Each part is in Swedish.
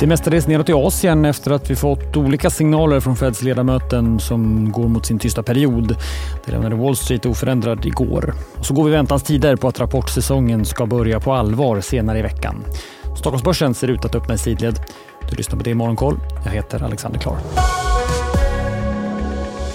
Det är mestadels nedåt i Asien efter att vi fått olika signaler från Feds ledamöten som går mot sin tysta period. Det lämnade Wall Street oförändrad igår. Och så går vi väntans tider på att rapportsäsongen ska börja på allvar senare i veckan. Stockholmsbörsen ser ut att öppna i sidled. Du lyssnar på det i Morgonkoll. Jag heter Alexander Klar.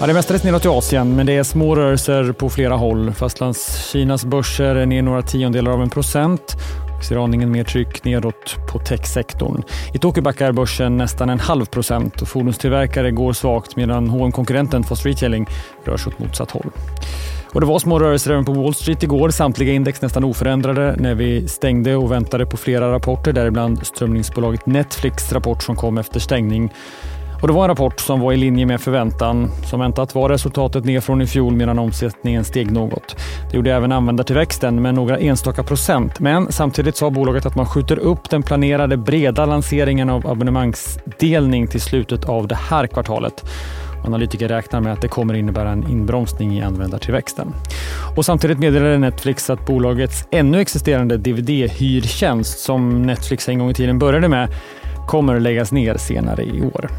Ja, det är mestadels nedåt i Asien, men det är små rörelser på flera håll. Fastlandskinas börser är ner några tiondelar av en procent ser aningen mer tryck nedåt på techsektorn. I Tokyo backar börsen nästan en halv procent och fordonstillverkare går svagt medan hm konkurrenten Fast Retailing rör sig åt motsatt håll. Och det var små rörelser även på Wall Street igår. Samtliga index nästan oförändrade när vi stängde och väntade på flera rapporter, däribland strömningsbolaget Netflix rapport som kom efter stängning. Och det var en rapport som var i linje med förväntan. Som väntat var resultatet ner från i fjol medan omsättningen steg något. Det gjorde även användartillväxten med några enstaka procent. Men samtidigt sa bolaget att man skjuter upp den planerade breda lanseringen av abonnemangsdelning till slutet av det här kvartalet. Analytiker räknar med att det kommer innebära en inbromsning i användartillväxten. Och samtidigt meddelade Netflix att bolagets ännu existerande DVD-hyrtjänst som Netflix en gång i tiden började med kommer läggas ner senare i år.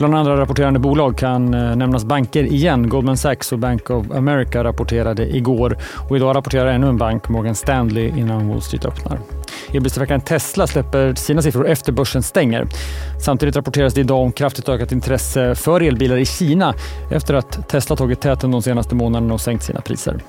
Bland andra rapporterande bolag kan eh, nämnas banker igen. Goldman Sachs och Bank of America rapporterade igår och idag rapporterar ännu en bank, Morgan Stanley, innan Wall Street öppnar. Elbilstillverkaren Tesla släpper sina siffror efter börsen stänger. Samtidigt rapporteras det idag om kraftigt ökat intresse för elbilar i Kina efter att Tesla tagit täten de senaste månaderna och sänkt sina priser.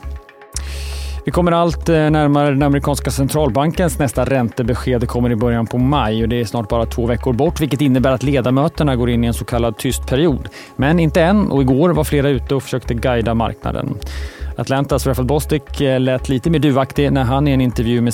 Vi kommer allt eh, närmare den amerikanska centralbankens nästa räntebesked. Det kommer i början på maj och det är snart bara två veckor bort, vilket innebär att ledamöterna går in i en så kallad tyst period. Men inte än och igår var flera ute och försökte guida marknaden. Atlantas Rafael Bostic eh, lät lite mer duvaktig när han i en intervju med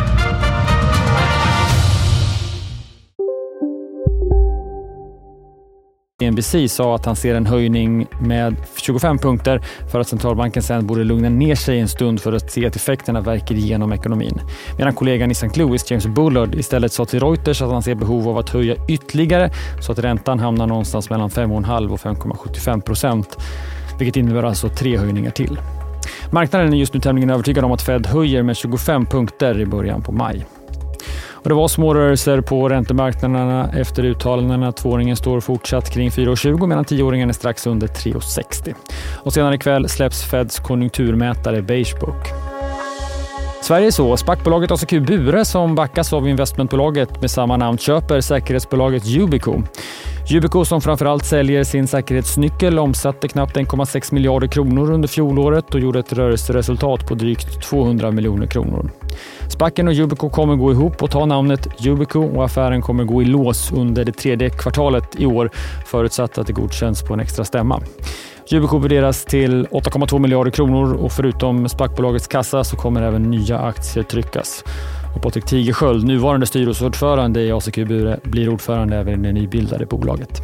CNBC sa att han ser en höjning med 25 punkter för att centralbanken sen borde lugna ner sig en stund för att se att effekterna verkar igenom ekonomin. Medan kollegan i St. Louis, James Bullard, istället sa till Reuters att han ser behov av att höja ytterligare så att räntan hamnar någonstans mellan 5,5 och 5,75 procent. Vilket innebär alltså tre höjningar till. Marknaden är just nu tämligen övertygad om att Fed höjer med 25 punkter i början på maj. Och det var små rörelser på räntemarknaderna efter uttalandena. Tvååringen står fortsatt kring 4,20 medan tioåringen är strax under 3,60. Och senare ikväll släpps Feds konjunkturmätare Beigebook. Sverige är så. SPAC-bolaget ACQ Bure som backas av investmentbolaget med samma namn köper säkerhetsbolaget Yubico. Yubico som framförallt säljer sin säkerhetsnyckel omsatte knappt 1,6 miljarder kronor under fjolåret och gjorde ett rörelseresultat på drygt 200 miljoner kronor. Spacken och Yubico kommer gå ihop och ta namnet Yubico och affären kommer gå i lås under det tredje kvartalet i år förutsatt att det godkänns på en extra stämma. Yubico värderas till 8,2 miljarder kronor och förutom SPAC-bolagets kassa så kommer även nya aktier tryckas. Och Patrik Tigersköld, nuvarande styrelseordförande i ACQ Bure, blir ordförande även i det nybildade bolaget.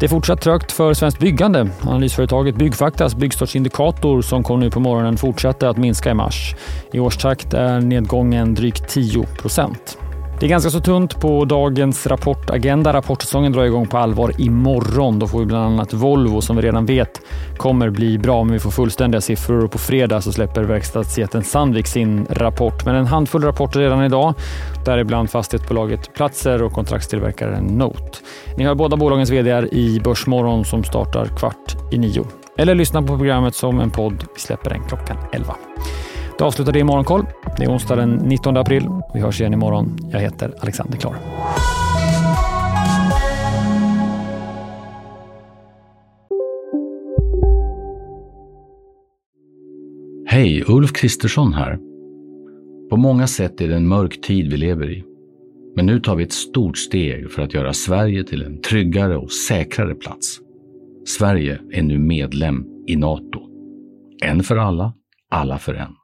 Det är fortsatt trögt för svenskt byggande. Analysföretaget Byggfaktas byggstartsindikator som kom nu på morgonen fortsatte att minska i mars. I årstakt är nedgången drygt 10 procent. Det är ganska så tunt på dagens rapportagenda. Rapportsäsongen drar igång på allvar imorgon. Då får vi bland annat Volvo som vi redan vet kommer bli bra, men vi får fullständiga siffror och på fredag så släpper verkstadsjätten Sandvik sin rapport. Men en handfull rapporter redan idag, däribland fastighetsbolaget Platser och kontraktstillverkaren Note. Ni hör båda bolagens vd i Börsmorgon som startar kvart i nio. Eller lyssna på programmet som en podd. Vi släpper den klockan 11. Det avslutar det i Morgonkoll. Det är onsdag den 19 april. Vi hörs igen imorgon. Jag heter Alexander Klar. Hej, Ulf Kristersson här. På många sätt är det en mörk tid vi lever i. Men nu tar vi ett stort steg för att göra Sverige till en tryggare och säkrare plats. Sverige är nu medlem i Nato. En för alla, alla för en.